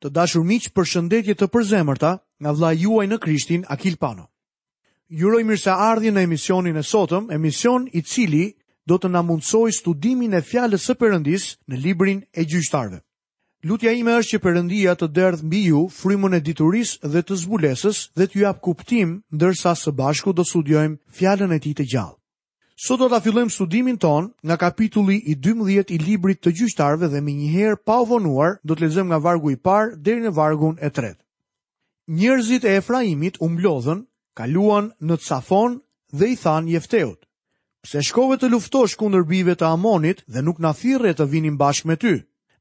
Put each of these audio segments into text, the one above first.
Të dashur miq, përshëndetje të përzemërta nga vëllai juaj në Krishtin Akil Pano. Ju uroj mirëseardhje në emisionin e sotëm, emision i cili do të na mundësojë studimin e fjalës së Perëndisë në librin e gjyqtarëve. Lutja ime është që Perëndia të derdhë mbi ju frymën e diturisë dhe të zbulesës dhe t'ju japë kuptim ndërsa së bashku do studiojmë fjalën e tij të gjallë. Sot do ta fillojmë studimin tonë nga kapitulli i 12 i librit të gjyqtarëve dhe menjëherë pa u vonuar do të lexojmë nga vargu i parë deri në vargun e tretë. Njerëzit e Efraimit u mblodhën, kaluan në Cafon dhe i thanë Jefteut: Pse shkove të luftosh kundër bijve të Amonit dhe nuk na thirre të vinim bashkë me ty?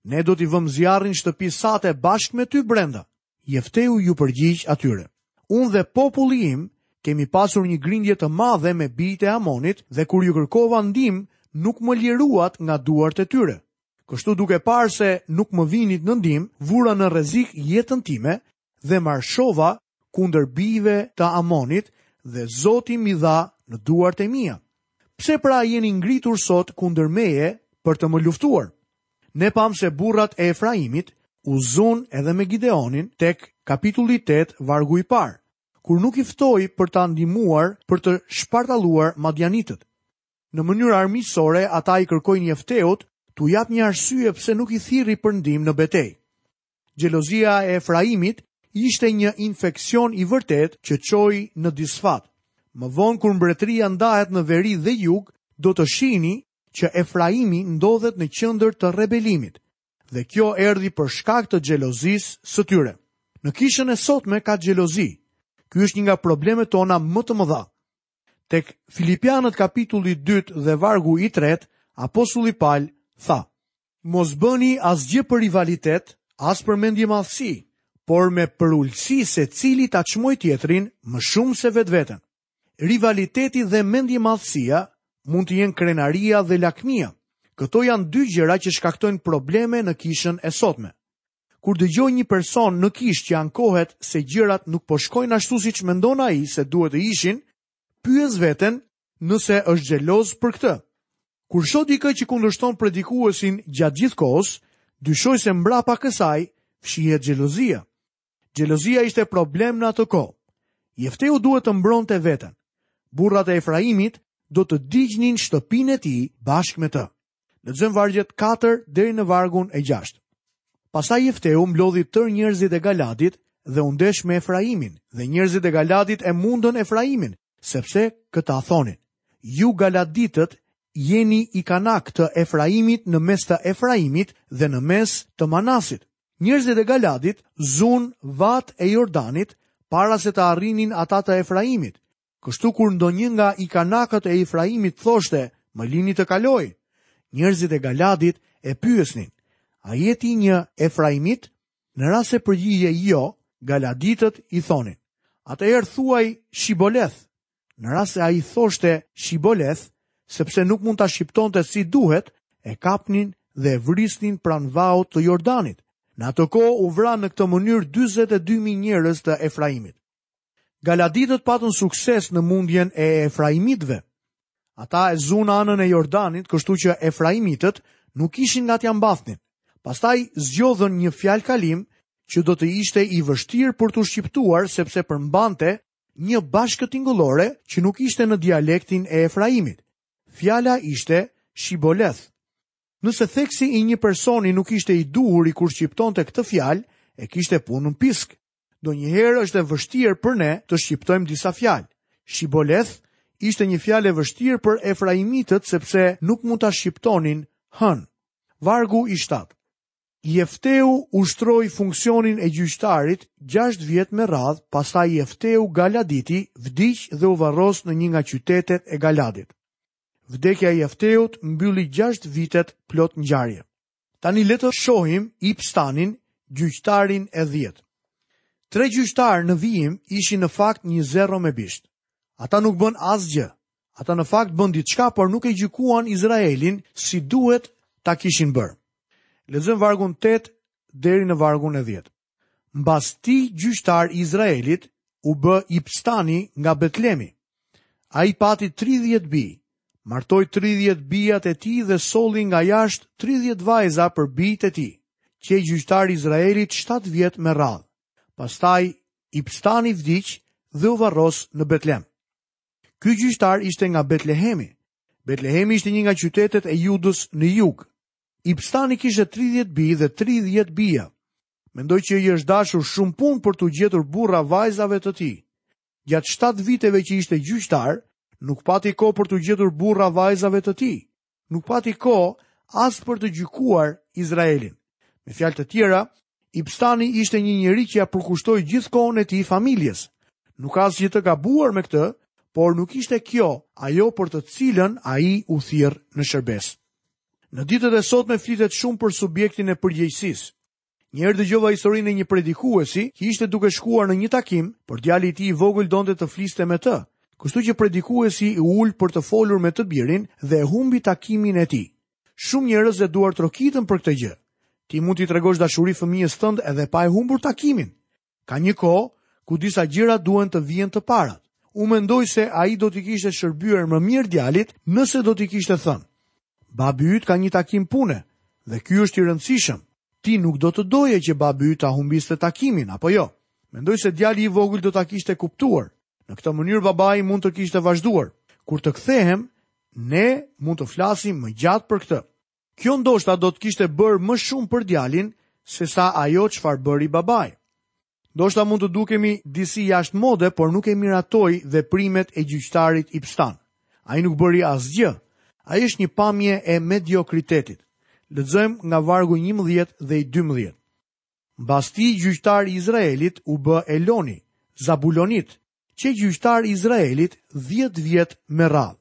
Ne do t'i vëmë zjarrin shtëpisë sate bashkë me ty brenda. Jefteu iu përgjigj atyre, Unë dhe populli im kemi pasur një grindje të madhe me bijtë e Amonit dhe kur ju kërkova ndihmë, nuk më liruat nga duart e tyre. Kështu duke parë se nuk më vinit në ndihmë, vura në rrezik jetën time dhe marshova kundër bijve të Amonit dhe Zoti m'i dha në duart e mia. Pse pra jeni ngritur sot kundër meje për të më luftuar? Ne pamë se burrat e Efraimit u zunë edhe me Gideonin tek kapitulli 8 vargu i parë, kur nuk i ftoi për ta ndihmuar për të shpartalluar madianitët. Në mënyrë armiqësore ata i kërkojnë Jefteut t'u japë një arsye pse nuk i thirri për ndihmë në betejë. Xhelozia e Efraimit ishte një infeksion i vërtetë që çoi në disfatë. Më vonë kur mbretëria ndahet në veri dhe jug, do të shihni që Efraimi ndodhet në qendër të rebelimit dhe kjo erdhi për shkak të xhelozisë së tyre. Në kishën e sotme ka xhelozi. Ky është një nga problemet tona më të mëdha. Tek Filipianët kapitulli 2 dhe vargu i 3, apostulli Pal tha: Mos bëni asgjë për rivalitet, as për mendjemadhësi, por me përulësi secili ta çmojë tjetrin më shumë se vetveten. Rivaliteti dhe mendjemadhësia mund të jenë krenaria dhe lakmia. Këto janë dy gjëra që shkaktojnë probleme në kishën e sotme. Kur dëgjoj një person në kishë që ankohet se gjërat nuk po shkojnë ashtu siç mendon ai se duhet të ishin, pyes veten nëse është xheloz për këtë. Kur shoh dikë që kundërshton predikuesin gjatë gjithë kohës, dyshoj se mbrapa kësaj fshihet xhelozia. Xhelozia ishte problem në atë kohë. Jefteu duhet të mbronte veten. Burrat e Efraimit do të digjnin shtëpinë e tij bashkë me të. Lexojmë vargjet 4 deri në vargun e 6. Pastaj Jefteu mblodhi tërë njerëzit e Galadit dhe u ndesh me Efraimin dhe njerëzit e Galadit e mundën Efraimin Sepse këta thonin, Ju galaditët jeni ikanakë të Efraimit në mes të Efraimit dhe në mes të Manasit. Njerëzit e Galadit zunë vatë e Jordanit para se të arrinin ata të Efraimit. Kështu kur ndonjë nga ikanakët e Efraimit thoshte, më lini të kaloj, njerëzit e Galadit e pyesnin, a je ti një Efraimit? Në rast se përgjigjej jo, galaditët i thonin, atëherë thuaj shiboleth. Në rast se ai thoshte shiboleth, sepse nuk mund ta shqiptonte si duhet, e kapnin dhe e vrisnin pranë vaut të Jordanit. Në atë kohë u vranë në këtë mënyrë 42.000 njerëz të Efraimit. Galaditët patën sukses në mundjen e Efraimitëve. Ata e zunë anën e Jordanit, kështu që Efraimitët nuk kishin nga t'ia mbathnin. Pastaj zgjodhën një fjalëkalim që do të ishte i vështirë për t'u shqiptuar sepse përmbante një bashkëtingëllore që nuk ishte në dialektin e Efraimit. Fjala ishte shiboleth. Nëse theksi i një personi nuk ishte i duhuri kur shqiptonte këtë fjalë, e kishte punën pisk. Ndonjëherë është e vështirë për ne të shqiptojmë disa fjalë. Shiboleth ishte një fjalë e vështirë për efraimitët sepse nuk mund ta shqiptonin h-në. Vargu i shtatë. Jefteu ushtroi funksionin e gjyqtarit 6 vjet me radhë, pastaj Jefteu Galaditi vdiq dhe u varros në një nga qytetet e Galadit. Vdekja e Jefteut mbylli 6 vitet plot ngjarje. Tani le të shohim Ibtsanin, gjyqtarin e dhjetë. Tre gjyqtarë në vijim ishin në fakt një zero me bisht. Ata nuk bënë asgjë. Ata në fakt bënë diçka, por nuk e gjykuan Izraelin si duhet ta kishin bërë. Lexojmë vargun 8 deri në vargun e 10. Mbas tij gjyqtar i Izraelit u bë Ibtsani nga Betlemi. Ai pati 30 bij, martoi 30 bijat e tij dhe solli nga jashtë 30 vajza për bijtë e tij, qe gjyqtar i Izraelit 7 vjet me radhë. Pastaj Ibtsani vdiq dhe u varros në Betlem. Ky gjyqtar ishte nga Betlehemi. Betlehemi ishte një nga qytetet e Judës në jug. Ibtsani kishte 30 bij dhe 30 bija. Mendoj që i është dashur shumë punë për t'u gjetur burra vajzave të tij. Gjatë 7 viteve që ishte gjyqtar, nuk pati kohë për t'u gjetur burra vajzave të tij. Nuk pati kohë as për të gjykuar Izraelin. Me fjalë të tjera, Ibtsani ishte një njeri që ia përkushtoi gjithë kohën e tij familjes. Nuk ka asgjë të gabuar me këtë, por nuk ishte kjo ajo për të cilën ai u thirr në shërbesë. Në ditët e sotme flitet shumë për subjektin e përgjegjësisë. Njëherë dëgjova historinë e një predikuesi që ishte duke shkuar në një takim, por djali i tij i vogël donte të fliste me të. Kështu që predikuesi u ul për të folur me të birin dhe e humbi takimin e tij. Shumë njerëz e duartrokitën për këtë gjë. Ti mund t'i tregosh dashuri fëmijës tënd edhe pa e humbur takimin. Ka një kohë ku disa gjëra duhen të vihen të parat. Unë mendoj se ai do t'i kishte shërbyer më mirë djalit nëse do t'i kishte thënë. Babi yt ka një takim pune dhe ky është i rëndësishëm. Ti nuk do të doje që babi yt ta humbiste takimin apo jo? Mendoj se djali i vogël do ta kishte kuptuar. Në këtë mënyrë babai mund të kishte vazhduar. Kur të kthehem, ne mund të flasim më gjatë për këtë. Kjo ndoshta do të kishte bërë më shumë për djalin se sa ajo çfarë bëri babai. Ndoshta mund të dukemi disi jashtë mode, por nuk e miratoj veprimet e gjyqtarit Ibtsan. Ai nuk bëri asgjë. Ai është një pamje e mediokritetit. Lexojmë nga vargu 11 dhe i 12. Mbas tij gjyqtar i Izraelit u bë Eloni, Zabuloniti; qe gjyqtar i Izraelit 10 vjet me radhë.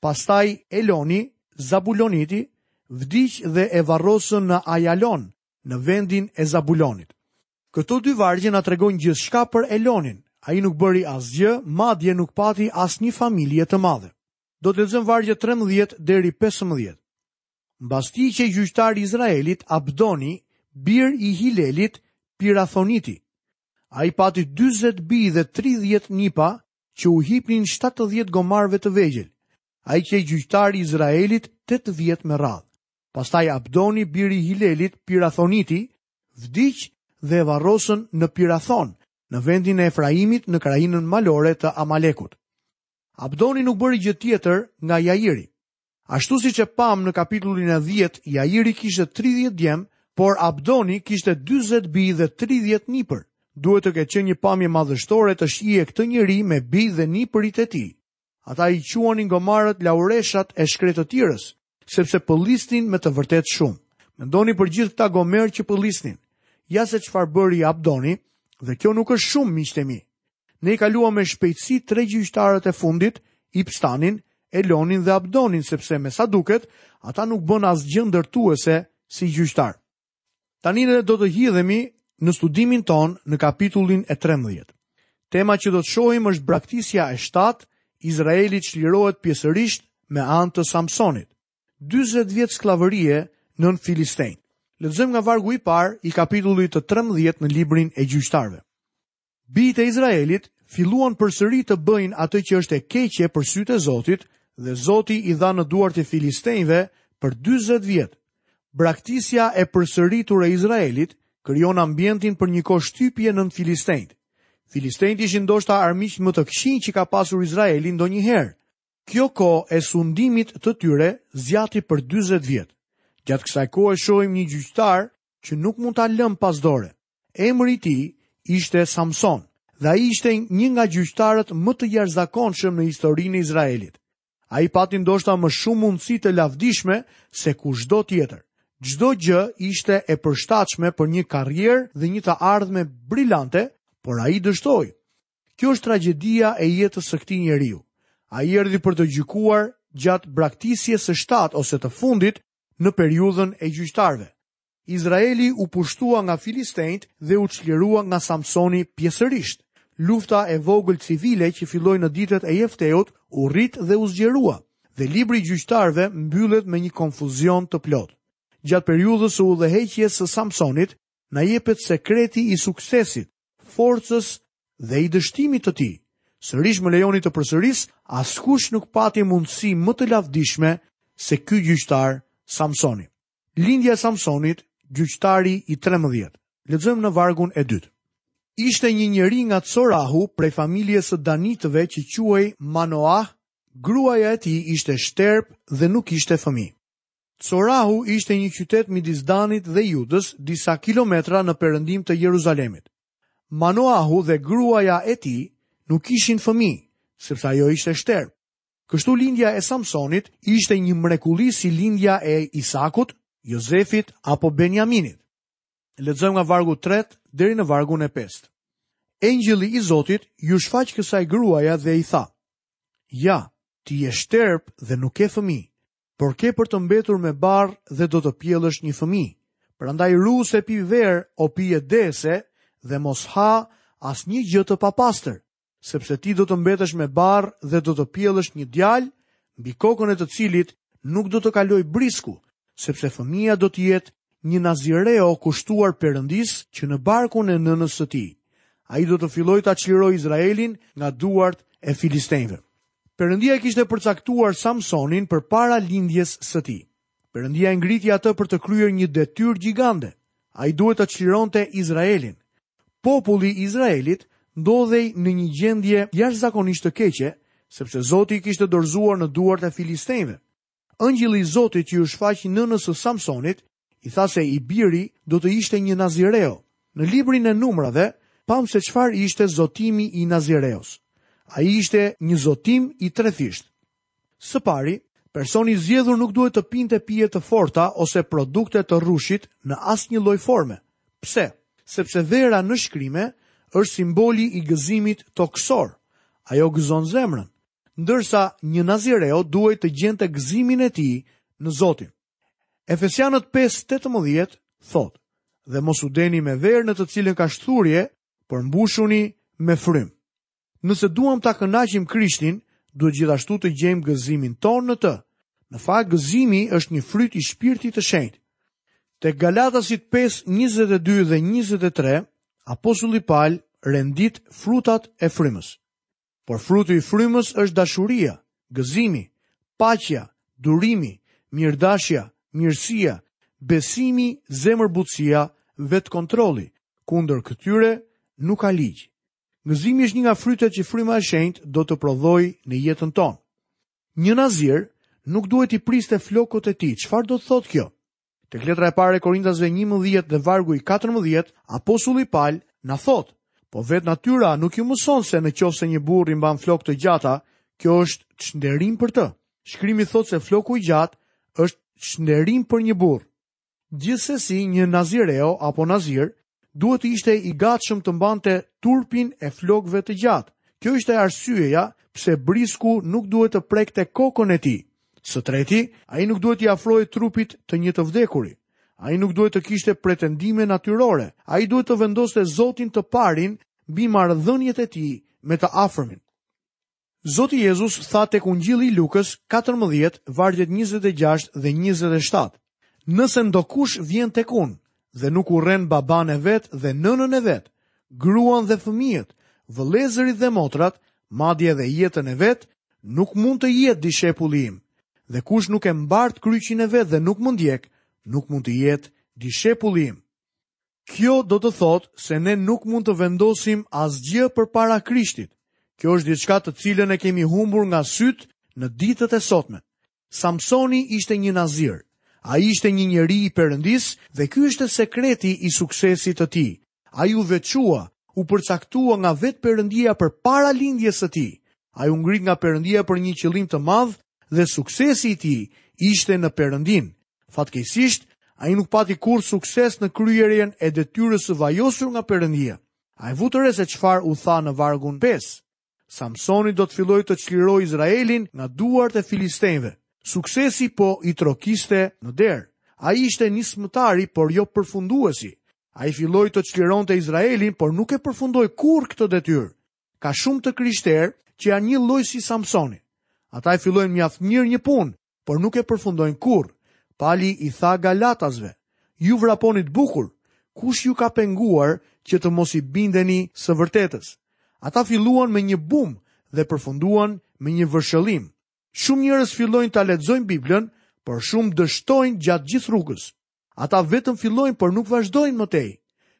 Pastaj Eloni, Zabuloniti, vdiq dhe e varrosën në Ajalon, në vendin e Zabulonit. Këto dy vargje na tregojnë gjithçka për Elonin. Ai nuk bëri asgjë, madje nuk pati asnjë familje të madhe. Do të lexojmë vargjet 13 deri 15. Mbas tij qe gjyqtar i Izraelit, Abdoni, bir i Hilelit, Pirathoniti. Ai pati 40 bij dhe 30 nipa, që u hipnin shtatëdhjetë gomarëve të vegjël. Ai qe gjyqtar i Izraelit tetë vjet me radhë. Pastaj Abdoni, biri i Hilelit, Pirathoniti, vdiq dhe e varrosën në Pirathon, në vendin e Efraimit në krahinën malore të Amalekut. Abdoni nuk bëri gjë tjetër nga Jairi. Ashtu siç e pamë në kapitullin e 10, Jairi kishte 30 djem, por Abdoni kishte 40 bij dhe 30 nipër. Duhet të ketë qenë një pamje madhështore të shihje këtë njeri me bijtë dhe nipërit e tij. Ata i quanin gomarët laureshat e shkretëtirës, sepse pëllisnin me të vërtetë shumë. Mendoni për gjithë këta gomarë që pëllisnin. Ja se çfarë bëri Abdoni, dhe kjo nuk është shumë miqtë e mi. Ne i kaluam me shpejtësi tre gjyqtarët e fundit, Ibtsanin, Elonin dhe Abdonin sepse me sa duket, ata nuk bënë asgjë ndërtuese si gjyqtarë. Tani ne do të hidhemi në studimin tonë në kapitullin e 13. Tema që do të shohim është braktisja e 7, Izraeli çlirohet pjesërisht me anë të Samsonit. 40 vjet skllavërie nën Filistenjtë. Lexojmë nga vargu i parë i kapitullit të 13 në librin e gjyqtarëve. Bijtë e Izraelit filluan përsëri të bëjnë atë që është e keqe për sytë e Zotit dhe Zoti i dha në duart e filistenjve për 40 vjet. Braktisja e përsëritur e Izraelit krijon ambientin për një kohë shtypje nën filistenjtë. Filistenjtë ishin ndoshta armiqtë më të këqinj që ka pasur Izraeli ndonjëherë. Kjo kohë e sundimit të tyre zgjati për 40 vjet. Gjatë kësaj kohe shohim një gjyqtar që nuk mund ta lëmë pas dore. Emri i tij ishte Samson dhe ai ishte një nga gjyqtarët më të jashtëzakonshëm në historinë e Izraelit. Ai pati ndoshta më shumë mundësi të lavdishme se kushdo tjetër. Çdo gjë ishte e përshtatshme për një karrierë dhe një të ardhme brilante, por ai dështoi. Kjo është tragjedia e jetës së këtij njeriu. Ai erdhi për të gjykuar gjatë braktisjes së shtatë ose të fundit në periudhën e gjyqtarëve. Izraeli u pushtua nga filistenjtë dhe u çlirua nga Samsoni pjesërisht. Lufta e vogël civile që filloi në ditët e Jefteut u rrit dhe u zgjerua, dhe libri i Gjyqtarëve mbyllet me një konfuzion të plotë. Gjatë periudhës së udhëheqjes së Samsonit, na jepet sekreti i suksesit, forcës dhe i dështimit të tij. Sërish më lejoni të përsëris, askush nuk pati mundësi më të lavdishme se ky gjyqtar Samsoni. Lindja e Samsonit, gjyqtari i 13. Lexojmë në vargun e dytë. Ishte një njeri nga Corahu prej familjes së Danitëve që quhej Manoah, gruaja e tij ishte shterpë dhe nuk kishte fëmijë. Corahu ishte një qytet midis Danit dhe Judës, disa kilometra në perëndim të Jeruzalemit. Manoahu dhe gruaja e tij nuk kishin fëmijë, sepse ajo ishte shterpë. Kështu lindja e Samsonit ishte një mrekulli si lindja e Isakut, Jozefit apo Benjaminit. Lexojmë nga vargu 3 deri në vargun e 5. Engjëlli i Zotit iu shfaq kësaj gruaje dhe i tha: Ja, ti je shterpë dhe nuk ke fëmijë, por ke për të mbetur me barrë dhe do të pjellësh një fëmijë. Prandaj ruhu se pi verë, o pije dehëse, dhe mos ha asnjë gjë të papastër, sepse ti do të mbetesh me barrë dhe do të pjellësh një djalë, mbi kokën e të cilit nuk do të kalojë brisku, sepse fëmija do të jetë një nazireo kushtuar Perëndisë që në barkun e nënës së tij. Ai do të fillojë ta çlirojë Izraelin nga duart e filistenjve. Perëndia kishte përcaktuar Samsonin përpara lindjes së tij. Perëndia e ngriti atë për të kryer një detyrë gjigante. Ai duhet të çlironte Izraelin. Populli i Izraelit ndodhej në një gjendje jashtëzakonisht të keqe, sepse Zoti i kishte dorëzuar në duart e filistenjve. Ëngjilli i Zotit që iu shfaq nënës së Samsonit, i tha se i biri do të ishte një nazireo. Në librin e Numrave, pamë se çfarë ishte zotimi i nazireos. Ai ishte një zotim i trefishtë. Së pari, personi i zgjedhur nuk duhej të pinte pije të forta ose produkte të rrushit në asnjë lloj forme. Pse? Sepse vera në shkrime është simboli i gëzimit tokësor. Ajo gëzon zemrën. Ndërsa një nazireo duhej të gjente gëzimin e tij në Zotin. Efesianët 5:18 thotë: "Dhe mos u dehni me verë në të cilën ka shthurje, por mbushuni me frymë." Nëse duam ta kënaqim Krishtin, duhet gjithashtu të gjejmë gëzimin tonë në të. Në fakt, gëzimi është një fryt i shpirtit të shenjtë. Te Galatasit 5, 22 dhe 23, apostulli Pal rendit frutat e frymës. Por fruti i frymës është dashuria, gëzimi, paqja, durimi, mirëdashja, mirësia, besimi, zemërbutësia, vetëkontrolli. Kundër këtyre nuk ka ligj. Gëzimi është një nga frytet që fryma e shenjtë do të prodhojë në jetën tonë. Një nazir nuk duhet t'i priste flokët e tij. Çfarë do të thotë kjo? Tek letra e parë e Korintasve 11 dhe vargu i 14, apostulli Pal na thotë: Po vetë natyra nuk ju mëson se në qoftë se një burrë i mban flokë të gjata, kjo është çnderim për të. Shkrimi thotë se floku i gjatë është çnderim për një burrë. Gjithsesi një nazireo apo nazir duhet të ishte i gatshëm të mbante turpin e flokëve të gjatë. Kjo ishte arsyeja pse brisku nuk duhet të prekte kokën e tij. Së treti, ai nuk duhet t'i afrohej trupit të një të vdekuri. Ai nuk duhet të kishte pretendime natyrore. Ai duhet të vendoste Zotin të parin mbi marrëdhëniet e tij me të afërmin. Zoti Jezus tha tek Ungjilli i Lukës katërmbëdhjetë, vargjet njëzet e gjashtë dhe njëzet e shtatë, Nëse ndokush vjen tek unë dhe nuk urren babanë e vet dhe nënën e vet, gruan dhe fëmijët, vëllezërit dhe motrat, madje edhe jetën e vet, nuk mund të jetë dishepulli im. Dhe kush nuk e mbart kryqin e vet dhe nuk më ndjek, nuk mund të jetë dishepulli im. Kjo do të thotë se ne nuk mund të vendosim asgjë përpara Krishtit. Kjo është diçka të cilën e kemi humbur nga sytë në ditët e sotme. Samsoni ishte një nazir. Ai ishte një njeri i Perëndisë dhe ky ishte sekreti i suksesit të tij. Ai u veçua, u përcaktua nga vetë Perëndia përpara lindjes së tij. Ai u ngrit nga Perëndia për një qëllim të madh dhe suksesi i tij ishte në Perëndinë. Fatkeqësisht, ai nuk pati kurrë sukses në kryerjen e detyrës së vajosur nga Perëndia. A e vutë re se çfarë u tha në vargun 5. Samsoni do të fillojë të çlirojë Izraelin nga duart e filistenjve. Suksesi po i trokiste në derë. Ai ishte nismëtari, por jo përfunduesi. Ai filloi të çlironte Izraelin, por nuk e përfundoi kurrë këtë detyrë. Ka shumë të krishterë që janë një lloj si Samsoni. Ata e fillojnë mjaft mirë një punë, por nuk e përfundojnë kurrë. Pali i tha Galatasve, ju vraponit bukur, kush ju ka penguar që të mos i bindeni së vërtetës? Ata filluan me një bum dhe përfunduan me një vërshëllim. Shumë njerëz fillojnë ta lexojnë Biblën, por shumë dështojnë gjatë gjithë rrugës. Ata vetëm fillojnë, por nuk vazhdojnë më tej.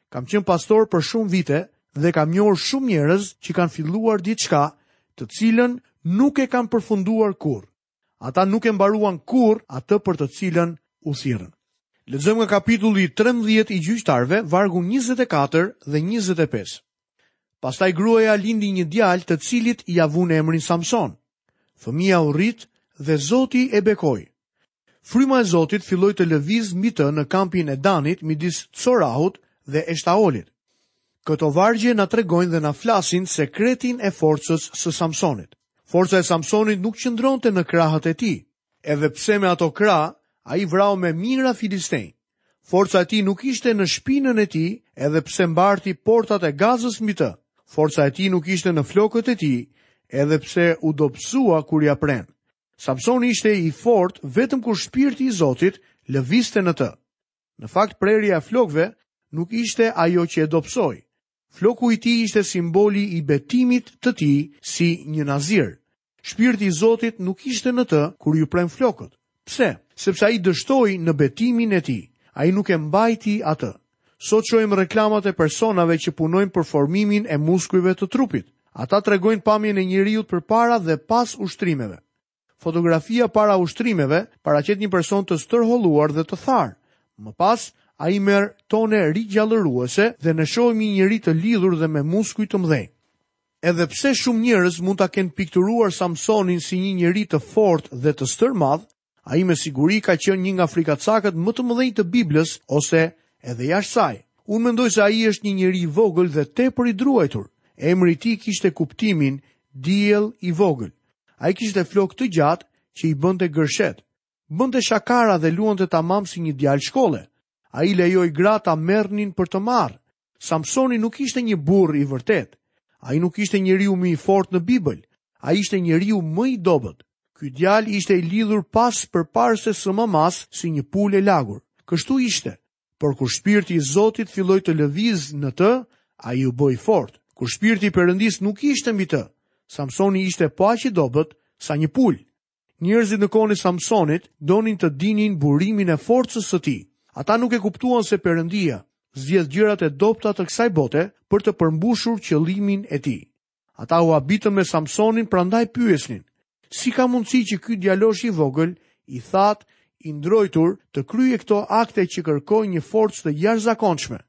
Kam qenë pastor për shumë vite dhe kam njohur shumë njerëz që kanë filluar diçka, të cilën nuk e kanë përfunduar kurrë. Ata nuk e mbaruan kurrë atë për të cilën u thirrën. Lexojmë nga kapitulli 13 i gjyqtarëve, vargu 24 dhe 25. Pastaj gruaja lindi një djalë të cilit ia vunë emrin Samson. Fëmija u rrit dhe Zoti e bekoi. Fryma e Zotit filloi të lëvizë mbi të në kampin e Danit midis Corahut dhe Eshtaolit. Këto vargje na tregojnë dhe na flasin sekretin e forcës së Samsonit. Forca e Samsonit nuk qëndronte në krahët e tij. Edhe pse me ato krahë, ai vrau me mijëra filistenj. Forca e tij nuk ishte në shpinën e tij, edhe pse mbarti portat e Gazës mbi të. Forca e tij nuk ishte në flokët e tij, edhe pse u dobësua kur ia prenë. Samsoni ishte i fortë vetëm kur shpirti i Zotit lëviste në të. Në fakt prerja e flokëve nuk ishte ajo që e dobësoi. Floku i tij ishte simboli i betimit të tij si një nazir. Shpirti i Zotit nuk ishte në të kur iu prenë flokët. Pse? Sepse ai dështoi në betimin e tij. Ai nuk e mbajti atë. Sot shohim reklamat e personave që punojnë për formimin e muskujve të trupit. Ata tregojnë pamjen e njeriut përpara dhe pas ushtrimeve. Fotografia para ushtrimeve paraqet një person të stërholluar dhe të tharë. Më pas, ai merr tone rigjallëruese dhe ne shohim një njeri të lidhur dhe me muskuj të mëdhenj. Edhe pse shumë njerëz mund ta kenë pikturuar Samsonin si një njeri të fortë dhe të stërmadh, Ai me siguri ka qenë një nga frikacakët më të mëdhenj të Biblës ose edhe jashtë saj. Unë mendoj se ai është një njeri i vogël dhe tepër i druajtur. Emri i tij kishte kuptimin diell i vogël. Ai kishte flokë të gjatë që i bënte gërshet. Bënte shakara dhe luante tamam si një djalë shkolle. Ai lejoi gratë ta merrnin për të marrë. Samsoni nuk ishte një burrë i vërtetë. Ai nuk ishte njeriu më i fortë në Bibël. Ai ishte njeriu më i dobët. Ky djalë ishte i lidhur pas përparëses së mëmës si një pulë e lagur. Kështu ishte, por kur shpirti i Zotit filloi të lëvizë në të, ai u bë i fortë. Kur shpirti i Perëndisë nuk ishte mbi të, Samsoni ishte po aq i dobët sa një pulë. Njerëzit në kohën e Samsonit donin të dinin burimin e forcës së tij. Ata nuk e kuptuan se Perëndia zgjedh gjërat e dobëta të kësaj bote për të përmbushur qëllimin e tij. Ata u habitën me Samsonin, prandaj pyesnin: Si ka mundësi që ky djalosh i vogël, i thatë, i ndrojtur, të kryejë këto akte që kërkojnë një forcë të jashtëzakonshme?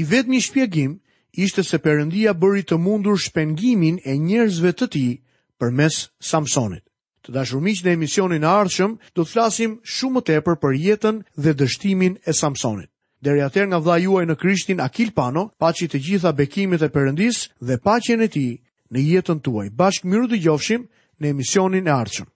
I vetmi shpjegim ishte se Perëndia bëri të mundur shpengimin e njerëzve të tij përmes Samsonit. Të dashur miq në emisionin e ardhshëm do të flasim shumë më tepër për jetën dhe dështimin e Samsonit. Deri atëherë nga vëllai juaj në Krishtin Akil Pano, paçi të gjitha bekimet e Perëndisë dhe paqen e tij në jetën tuaj. Bashkë mirudëgjofshim në emisionin e ardhshëm.